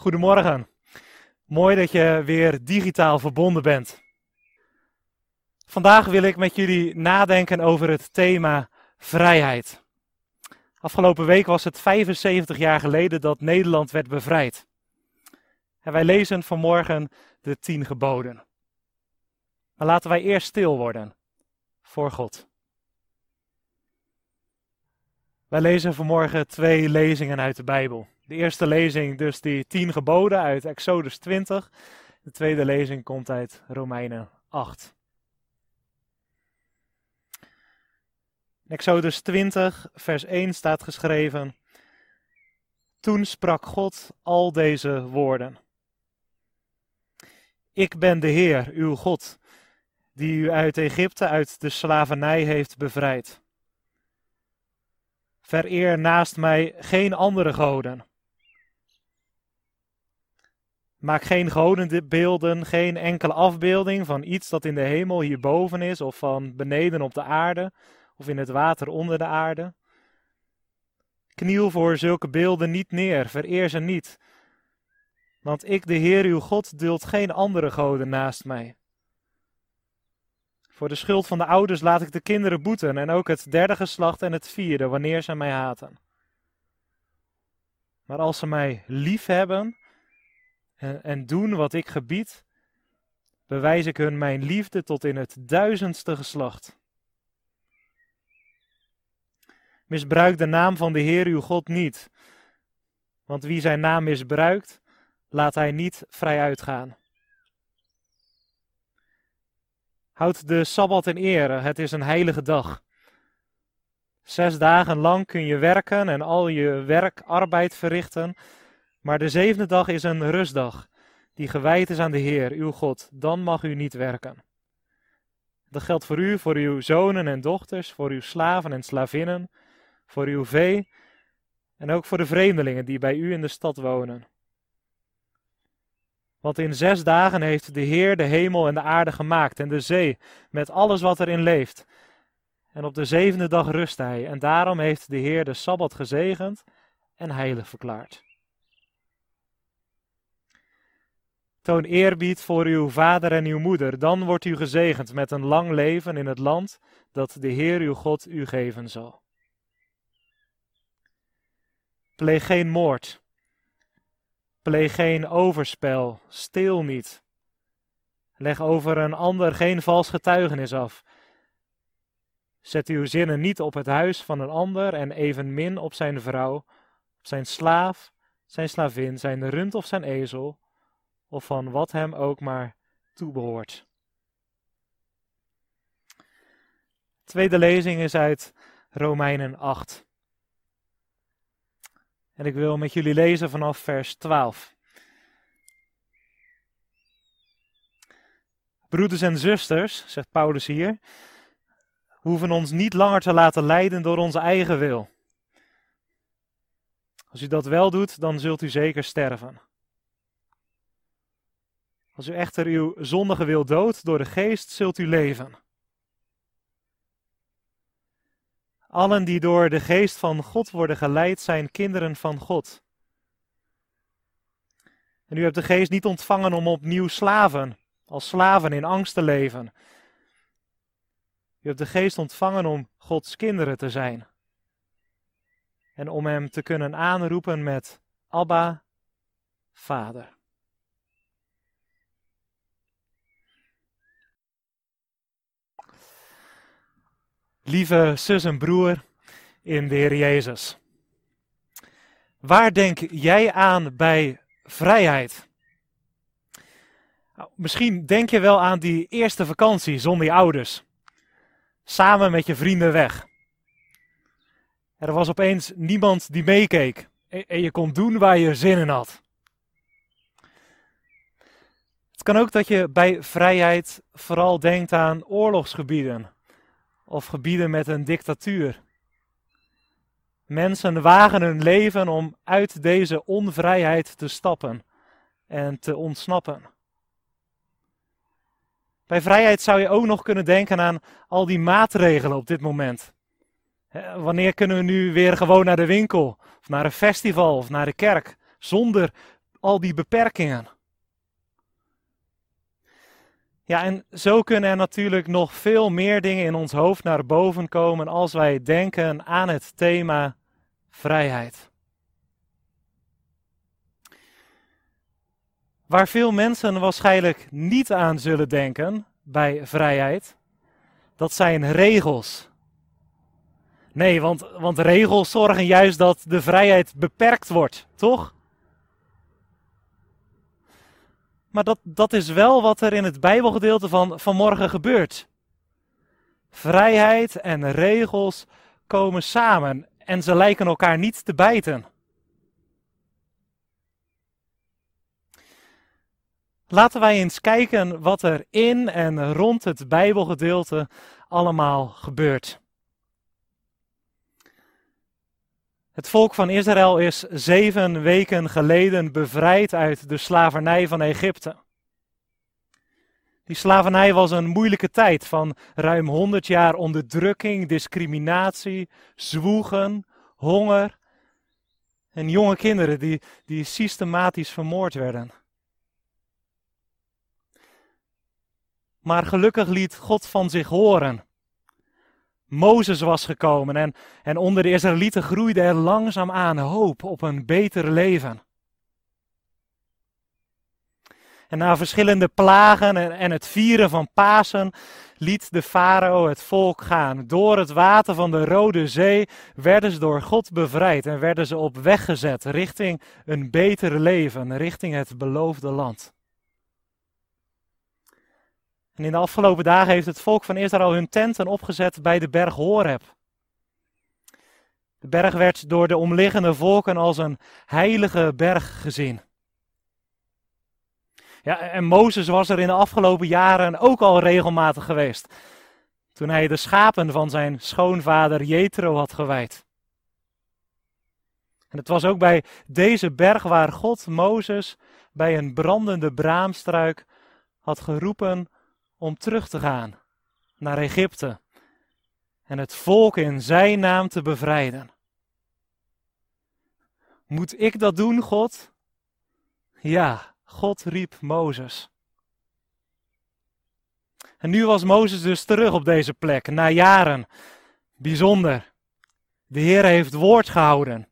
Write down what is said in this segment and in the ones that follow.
Goedemorgen. Mooi dat je weer digitaal verbonden bent. Vandaag wil ik met jullie nadenken over het thema vrijheid. Afgelopen week was het 75 jaar geleden dat Nederland werd bevrijd. En wij lezen vanmorgen de tien geboden. Maar laten wij eerst stil worden voor God. Wij lezen vanmorgen twee lezingen uit de Bijbel. De eerste lezing dus die tien geboden uit Exodus 20. De tweede lezing komt uit Romeinen 8. In Exodus 20, vers 1 staat geschreven: Toen sprak God al deze woorden. Ik ben de Heer, uw God, die u uit Egypte, uit de slavernij heeft bevrijd. Vereer naast mij geen andere goden. Maak geen godenbeelden, geen enkele afbeelding van iets dat in de hemel hierboven is, of van beneden op de aarde, of in het water onder de aarde. Kniel voor zulke beelden niet neer, vereer ze niet. Want ik, de Heer uw God, duld geen andere goden naast mij. Voor de schuld van de ouders laat ik de kinderen boeten, en ook het derde geslacht en het vierde, wanneer ze mij haten. Maar als ze mij lief hebben en, en doen wat ik gebied, bewijs ik hun mijn liefde tot in het duizendste geslacht. Misbruik de naam van de Heer uw God niet, want wie zijn naam misbruikt, laat hij niet vrij uitgaan. Houd de Sabbat in ere, het is een heilige dag. Zes dagen lang kun je werken en al je werk, arbeid verrichten, maar de zevende dag is een rustdag, die gewijd is aan de Heer, uw God. Dan mag u niet werken. Dat geldt voor u, voor uw zonen en dochters, voor uw slaven en slavinnen, voor uw vee en ook voor de vreemdelingen die bij u in de stad wonen. Want in zes dagen heeft de Heer de hemel en de aarde gemaakt en de zee met alles wat erin leeft. En op de zevende dag rust hij en daarom heeft de Heer de Sabbat gezegend en heilig verklaard. Toon eerbied voor uw vader en uw moeder, dan wordt u gezegend met een lang leven in het land dat de Heer uw God u geven zal. Pleeg geen moord. Pleeg geen overspel. Steel niet. Leg over een ander geen vals getuigenis af. Zet uw zinnen niet op het huis van een ander en evenmin op zijn vrouw, op zijn slaaf, zijn slavin, zijn rund of zijn ezel, of van wat hem ook maar toebehoort. Tweede lezing is uit Romeinen 8. En ik wil met jullie lezen vanaf vers 12. Broeders en zusters, zegt Paulus hier, hoeven ons niet langer te laten leiden door onze eigen wil. Als u dat wel doet, dan zult u zeker sterven. Als u echter uw zondige wil doodt door de geest, zult u leven. Allen die door de geest van God worden geleid, zijn kinderen van God. En u hebt de geest niet ontvangen om opnieuw slaven, als slaven in angst te leven. U hebt de geest ontvangen om Gods kinderen te zijn. En om hem te kunnen aanroepen met Abba, Vader. Lieve zus en broer in de Heer Jezus. Waar denk jij aan bij vrijheid? Nou, misschien denk je wel aan die eerste vakantie zonder je ouders. Samen met je vrienden weg. Er was opeens niemand die meekeek. En je kon doen waar je zin in had. Het kan ook dat je bij vrijheid vooral denkt aan oorlogsgebieden of gebieden met een dictatuur. Mensen wagen hun leven om uit deze onvrijheid te stappen en te ontsnappen. Bij vrijheid zou je ook nog kunnen denken aan al die maatregelen op dit moment. Wanneer kunnen we nu weer gewoon naar de winkel, of naar een festival, of naar de kerk, zonder al die beperkingen. Ja, en zo kunnen er natuurlijk nog veel meer dingen in ons hoofd naar boven komen als wij denken aan het thema vrijheid. Waar veel mensen waarschijnlijk niet aan zullen denken bij vrijheid, dat zijn regels. Nee, want, want regels zorgen juist dat de vrijheid beperkt wordt, toch? Maar dat, dat is wel wat er in het Bijbelgedeelte van vanmorgen gebeurt. Vrijheid en regels komen samen en ze lijken elkaar niet te bijten. Laten wij eens kijken wat er in en rond het Bijbelgedeelte allemaal gebeurt. Het volk van Israël is zeven weken geleden bevrijd uit de slavernij van Egypte. Die slavernij was een moeilijke tijd van ruim 100 jaar onderdrukking, discriminatie, zwoegen, honger en jonge kinderen die, die systematisch vermoord werden. Maar gelukkig liet God van zich horen. Mozes was gekomen en, en onder de Israëlieten groeide er langzaamaan hoop op een beter leven. En na verschillende plagen en, en het vieren van Pasen liet de farao het volk gaan. Door het water van de Rode Zee werden ze door God bevrijd en werden ze op weg gezet richting een beter leven, richting het beloofde land. En in de afgelopen dagen heeft het volk van Israël hun tenten opgezet bij de berg Horeb. De berg werd door de omliggende volken als een heilige berg gezien. Ja, en Mozes was er in de afgelopen jaren ook al regelmatig geweest. Toen hij de schapen van zijn schoonvader Jethro had gewijd. En het was ook bij deze berg waar God Mozes bij een brandende braamstruik had geroepen om terug te gaan naar Egypte en het volk in zijn naam te bevrijden. Moet ik dat doen, God? Ja, God riep Mozes. En nu was Mozes dus terug op deze plek, na jaren. Bijzonder. De Heer heeft woord gehouden.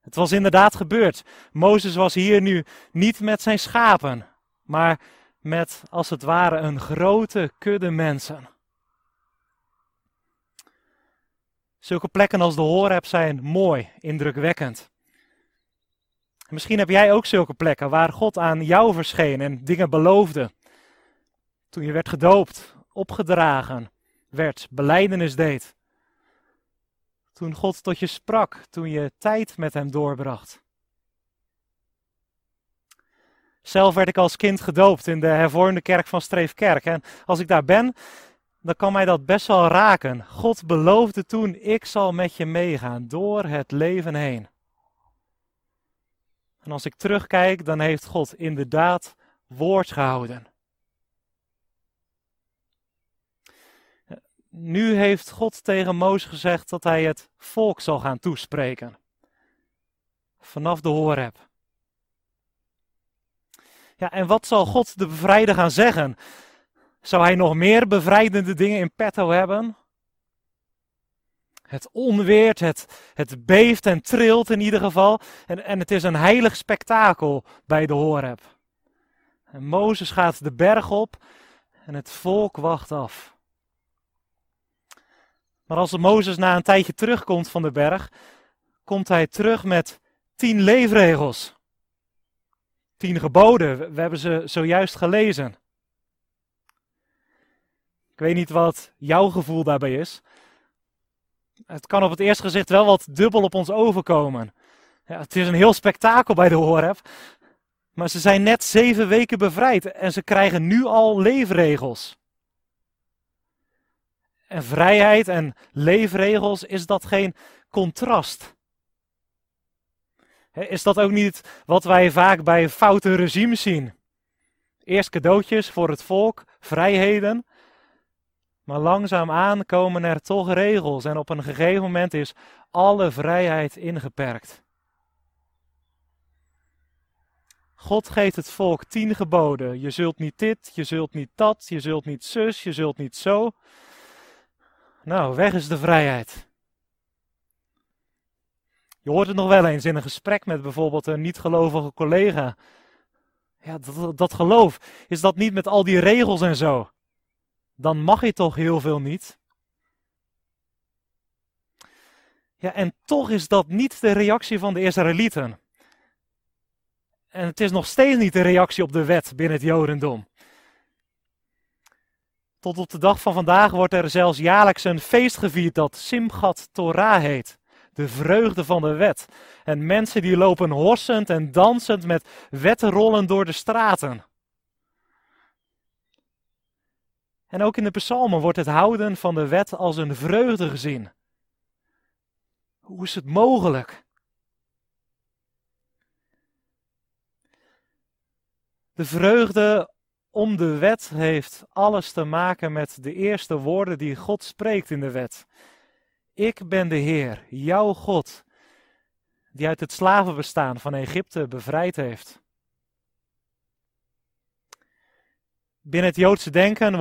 Het was inderdaad gebeurd. Mozes was hier nu niet met zijn schapen, maar met als het ware een grote kudde mensen. Zulke plekken als de Horeb zijn mooi, indrukwekkend. Misschien heb jij ook zulke plekken waar God aan jou verscheen en dingen beloofde. Toen je werd gedoopt, opgedragen werd, beleidenis deed. Toen God tot je sprak, toen je tijd met hem doorbracht. Zelf werd ik als kind gedoopt in de hervormde kerk van Streefkerk. En als ik daar ben, dan kan mij dat best wel raken. God beloofde toen, ik zal met je meegaan door het leven heen. En als ik terugkijk, dan heeft God inderdaad woord gehouden. Nu heeft God tegen Mozes gezegd dat hij het volk zal gaan toespreken. Vanaf de Horeb. Ja, en wat zal God de bevrijder gaan zeggen? Zou hij nog meer bevrijdende dingen in petto hebben? Het onweert, het, het beeft en trilt in ieder geval. En, en het is een heilig spektakel bij de Horeb. En Mozes gaat de berg op en het volk wacht af. Maar als Mozes na een tijdje terugkomt van de berg, komt hij terug met tien leefregels. Tien geboden, we hebben ze zojuist gelezen. Ik weet niet wat jouw gevoel daarbij is. Het kan op het eerste gezicht wel wat dubbel op ons overkomen. Ja, het is een heel spektakel bij de Horeb. Maar ze zijn net zeven weken bevrijd en ze krijgen nu al leefregels. En vrijheid en leefregels, is dat geen contrast? Is dat ook niet wat wij vaak bij foute regimes zien? Eerst cadeautjes voor het volk, vrijheden. Maar langzaamaan komen er toch regels en op een gegeven moment is alle vrijheid ingeperkt. God geeft het volk tien geboden. Je zult niet dit, je zult niet dat, je zult niet zus, je zult niet zo. Nou, weg is de vrijheid. Je hoort het nog wel eens in een gesprek met bijvoorbeeld een niet-gelovige collega. Ja, dat, dat geloof, is dat niet met al die regels en zo? Dan mag je toch heel veel niet? Ja, en toch is dat niet de reactie van de Israëlieten. En het is nog steeds niet de reactie op de wet binnen het Jodendom. Tot op de dag van vandaag wordt er zelfs jaarlijks een feest gevierd dat Simchat Torah heet. De vreugde van de wet. En mensen die lopen horsend en dansend met wetrollen door de straten. En ook in de psalmen wordt het houden van de wet als een vreugde gezien. Hoe is het mogelijk? De vreugde om de wet heeft alles te maken met de eerste woorden die God spreekt in de wet. Ik ben de Heer, jouw God, die uit het slavenbestaan van Egypte bevrijd heeft. Binnen het Joodse denken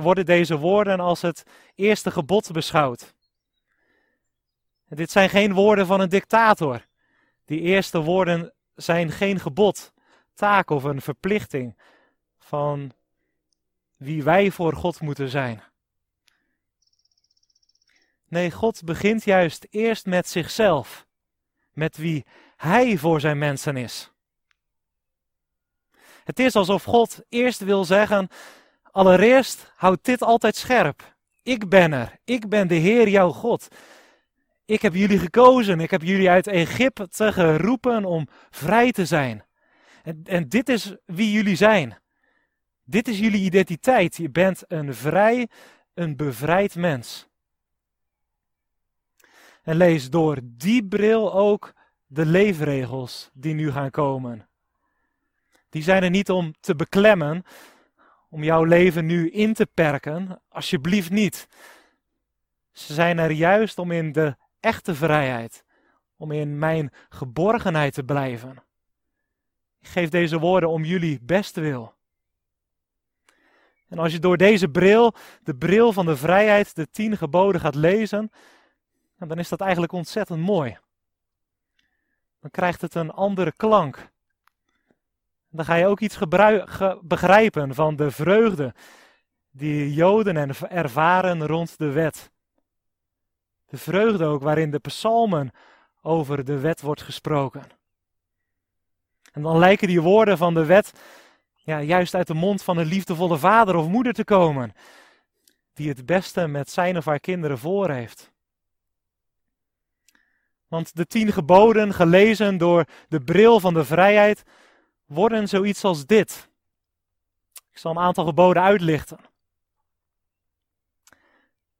worden deze woorden als het eerste gebod beschouwd. dit zijn geen woorden van een dictator. Die eerste woorden zijn geen gebod, taak of een verplichting van wie wij voor God moeten zijn. Nee, God begint juist eerst met zichzelf, met wie Hij voor zijn mensen is. Het is alsof God eerst wil zeggen: allereerst houd dit altijd scherp. Ik ben er, ik ben de Heer jouw God. Ik heb jullie gekozen, ik heb jullie uit Egypte geroepen om vrij te zijn. En, en dit is wie jullie zijn. Dit is jullie identiteit. Je bent een vrij, een bevrijd mens. En lees door die bril ook de leefregels die nu gaan komen. Die zijn er niet om te beklemmen, om jouw leven nu in te perken, alsjeblieft niet. Ze zijn er juist om in de echte vrijheid, om in mijn geborgenheid te blijven. Ik geef deze woorden om jullie beste wil. En als je door deze bril, de bril van de vrijheid, de tien geboden gaat lezen, dan is dat eigenlijk ontzettend mooi. Dan krijgt het een andere klank. Dan ga je ook iets begrijpen van de vreugde die Joden ervaren rond de wet. De vreugde ook waarin de psalmen over de wet wordt gesproken. En dan lijken die woorden van de wet ja, juist uit de mond van een liefdevolle vader of moeder te komen, die het beste met zijn of haar kinderen voor heeft. Want de tien geboden, gelezen door de bril van de vrijheid, worden zoiets als dit. Ik zal een aantal geboden uitlichten.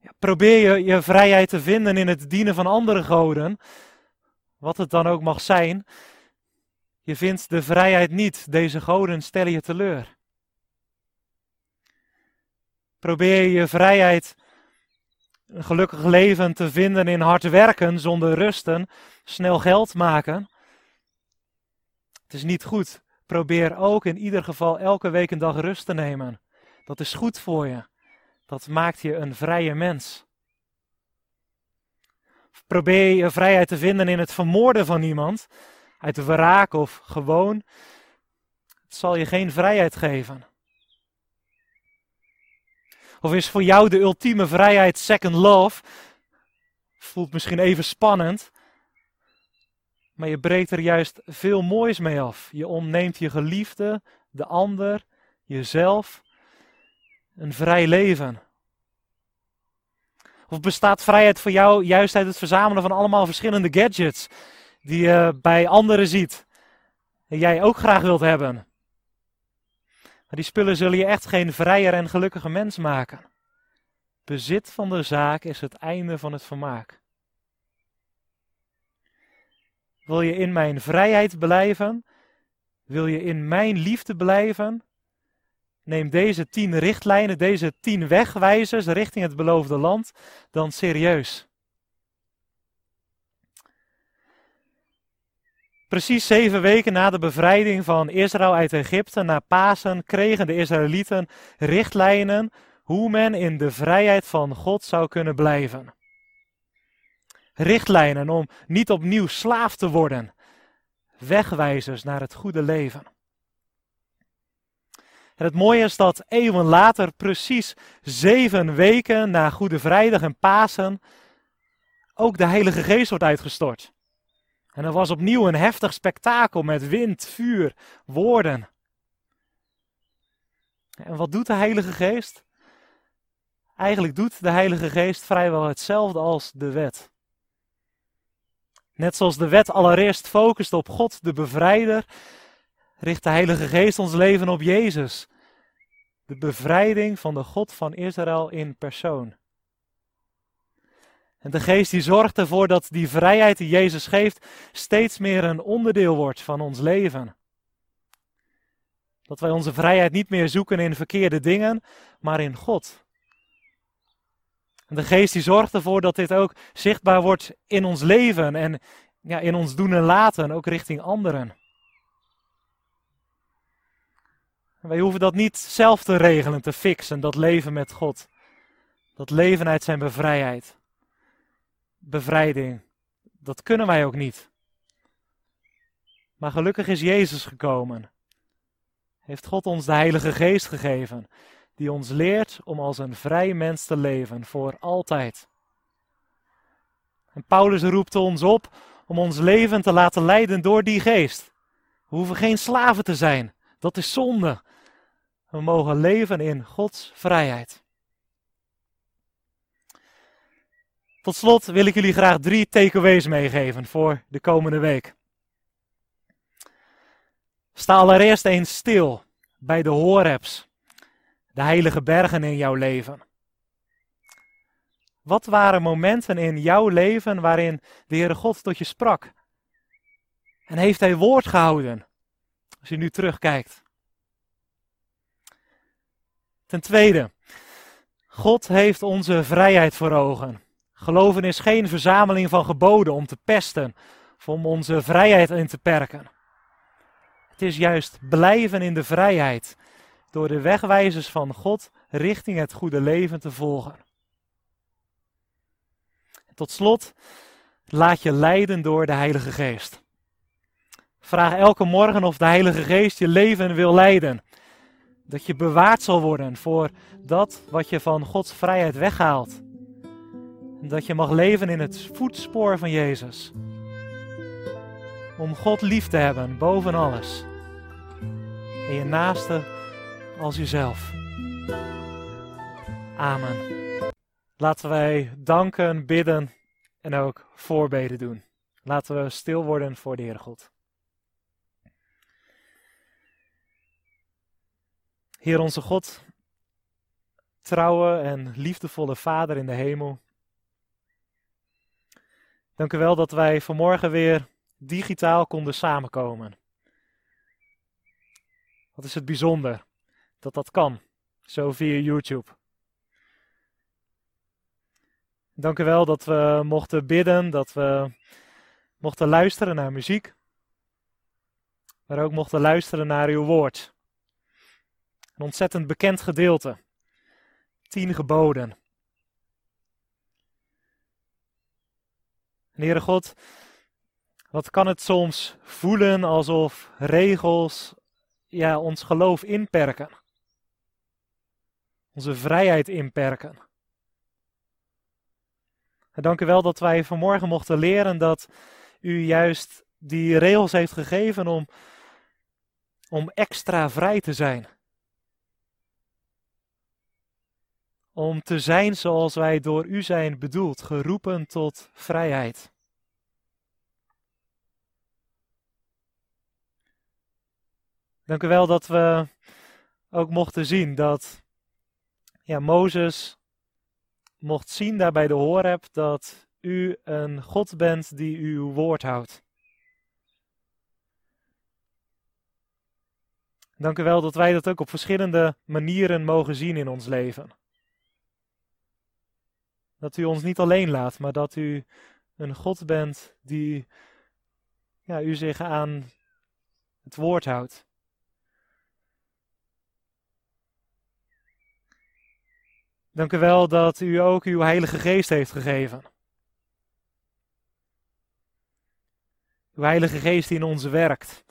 Ja, probeer je je vrijheid te vinden in het dienen van andere goden, wat het dan ook mag zijn. Je vindt de vrijheid niet, deze goden stellen je teleur. Probeer je vrijheid een gelukkig leven te vinden in hard werken zonder rusten, snel geld maken. Het is niet goed. Probeer ook in ieder geval elke week een dag rust te nemen. Dat is goed voor je. Dat maakt je een vrije mens. Probeer je vrijheid te vinden in het vermoorden van iemand, uit wraak of gewoon. Het zal je geen vrijheid geven. Of is voor jou de ultieme vrijheid second love? Voelt misschien even spannend. Maar je breekt er juist veel moois mee af. Je ontneemt je geliefde, de ander, jezelf, een vrij leven. Of bestaat vrijheid voor jou juist uit het verzamelen van allemaal verschillende gadgets die je bij anderen ziet en jij ook graag wilt hebben? Maar die spullen zullen je echt geen vrijer en gelukkige mens maken. Bezit van de zaak is het einde van het vermaak. Wil je in mijn vrijheid blijven? Wil je in mijn liefde blijven? Neem deze tien richtlijnen, deze tien wegwijzers richting het beloofde land dan serieus. Precies zeven weken na de bevrijding van Israël uit Egypte, na Pasen, kregen de Israëlieten richtlijnen hoe men in de vrijheid van God zou kunnen blijven. Richtlijnen om niet opnieuw slaaf te worden, wegwijzers naar het goede leven. En het mooie is dat eeuwen later, precies zeven weken na Goede Vrijdag en Pasen, ook de Heilige Geest wordt uitgestort. En er was opnieuw een heftig spektakel met wind, vuur, woorden. En wat doet de Heilige Geest? Eigenlijk doet de Heilige Geest vrijwel hetzelfde als de wet. Net zoals de wet allereerst focust op God, de bevrijder, richt de Heilige Geest ons leven op Jezus. De bevrijding van de God van Israël in persoon. En de geest die zorgt ervoor dat die vrijheid die Jezus geeft steeds meer een onderdeel wordt van ons leven. Dat wij onze vrijheid niet meer zoeken in verkeerde dingen, maar in God. En de geest die zorgt ervoor dat dit ook zichtbaar wordt in ons leven en ja, in ons doen en laten, ook richting anderen. wij hoeven dat niet zelf te regelen, te fixen, dat leven met God. Dat leven uit zijn bevrijheid bevrijding. Dat kunnen wij ook niet. Maar gelukkig is Jezus gekomen. Heeft God ons de Heilige Geest gegeven, die ons leert om als een vrij mens te leven voor altijd. En Paulus roept ons op om ons leven te laten leiden door die geest. We hoeven geen slaven te zijn. Dat is zonde. We mogen leven in Gods vrijheid. Tot slot wil ik jullie graag drie takeaways meegeven voor de komende week. Sta allereerst eens stil bij de Horebs, de heilige bergen in jouw leven. Wat waren momenten in jouw leven waarin de Heere God tot je sprak? En heeft Hij woord gehouden? Als je nu terugkijkt. Ten tweede, God heeft onze vrijheid voor ogen. Geloven is geen verzameling van geboden om te pesten of om onze vrijheid in te perken. Het is juist blijven in de vrijheid door de wegwijzers van God richting het goede leven te volgen. tot slot, laat je leiden door de Heilige Geest. Vraag elke morgen of de Heilige Geest je leven wil leiden. Dat je bewaard zal worden voor dat wat je van Gods vrijheid weghaalt dat je mag leven in het voetspoor van Jezus. Om God lief te hebben boven alles. En je naaste als jezelf. Amen. Laten wij danken, bidden en ook voorbeden doen. Laten we stil worden voor de Heer God. Heer onze God, trouwe en liefdevolle Vader in de hemel. Dank u wel dat wij vanmorgen weer digitaal konden samenkomen. Wat is het bijzonder dat dat kan, zo via YouTube. Dank u wel dat we mochten bidden, dat we mochten luisteren naar muziek, maar ook mochten luisteren naar uw woord. Een ontzettend bekend gedeelte. Tien geboden. En Heere God, wat kan het soms voelen alsof regels ja, ons geloof inperken? Onze vrijheid inperken. En dank u wel dat wij vanmorgen mochten leren dat u juist die regels heeft gegeven om, om extra vrij te zijn. Om te zijn zoals wij door u zijn bedoeld, geroepen tot vrijheid. Dank u wel dat we ook mochten zien dat ja, Mozes mocht zien daar bij de Horeb dat u een God bent die uw woord houdt. Dank u wel dat wij dat ook op verschillende manieren mogen zien in ons leven. Dat u ons niet alleen laat, maar dat u een God bent die, ja, u zich aan het woord houdt. Dank u wel dat u ook uw Heilige Geest heeft gegeven. Uw Heilige Geest die in ons werkt.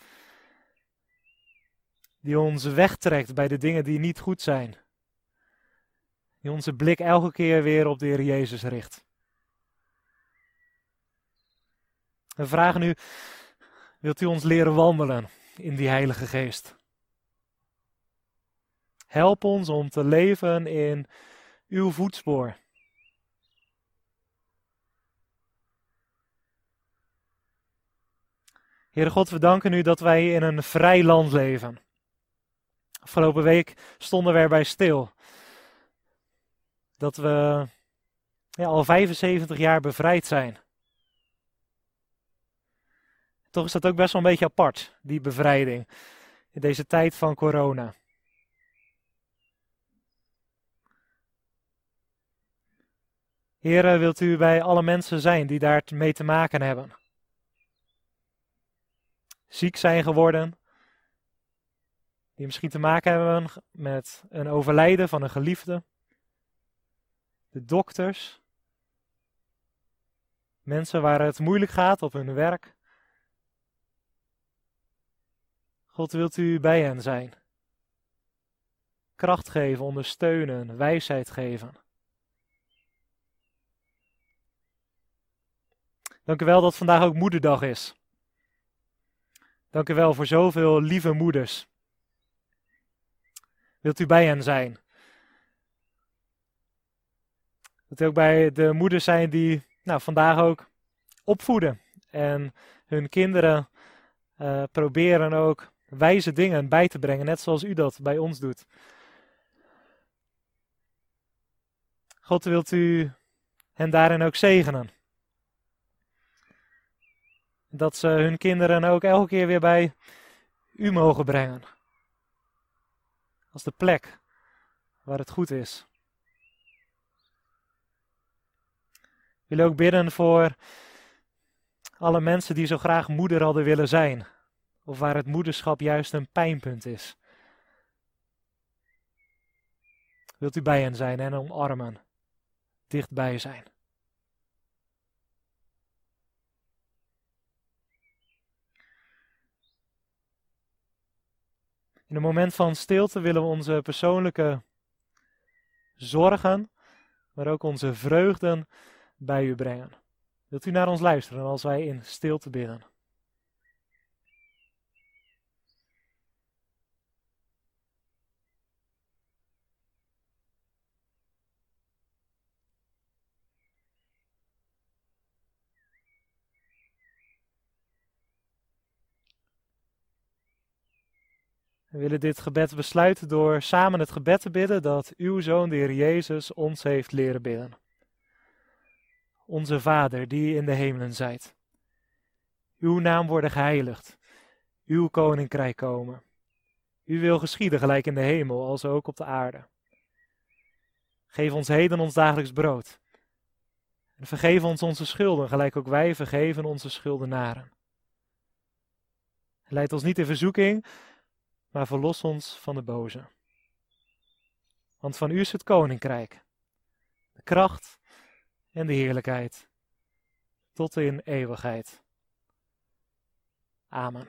Die ons wegtrekt bij de dingen die niet goed zijn. Die onze blik elke keer weer op de Heer Jezus richt. We vragen u, wilt u ons leren wandelen in die Heilige Geest? Help ons om te leven in uw voetspoor. Heere God, we danken u dat wij in een vrij land leven. Afgelopen week stonden we erbij stil. Dat we ja, al 75 jaar bevrijd zijn. Toch is dat ook best wel een beetje apart, die bevrijding. In deze tijd van corona. Heren, wilt u bij alle mensen zijn die daar mee te maken hebben? Ziek zijn geworden, die misschien te maken hebben met een overlijden van een geliefde. De dokters, mensen waar het moeilijk gaat op hun werk. God wilt u bij hen zijn. Kracht geven, ondersteunen, wijsheid geven. Dank u wel dat vandaag ook Moederdag is. Dank u wel voor zoveel lieve moeders. Wilt u bij hen zijn? Dat ook bij de moeders zijn die nou, vandaag ook opvoeden en hun kinderen uh, proberen ook wijze dingen bij te brengen, net zoals u dat bij ons doet. God wilt u hen daarin ook zegenen. Dat ze hun kinderen ook elke keer weer bij u mogen brengen. Als de plek waar het goed is. Wil ook bidden voor alle mensen die zo graag moeder hadden willen zijn. Of waar het moederschap juist een pijnpunt is. Wilt u bij hen zijn en omarmen? Dichtbij zijn. In een moment van stilte willen we onze persoonlijke zorgen, maar ook onze vreugden bij u brengen. Wilt u naar ons luisteren als wij in stilte bidden? We willen dit gebed besluiten door samen het gebed te bidden dat uw Zoon, de Heer Jezus, ons heeft leren bidden. Onze Vader, die in de hemelen zijt. Uw naam worden geheiligd. Uw koninkrijk komen. U wil geschieden gelijk in de hemel als ook op de aarde. Geef ons heden ons dagelijks brood. En vergeef ons onze schulden, gelijk ook wij vergeven onze schuldenaren. Leid ons niet in verzoeking, maar verlos ons van de boze. Want van u is het koninkrijk, de kracht en de heerlijkheid, tot in eeuwigheid. Amen.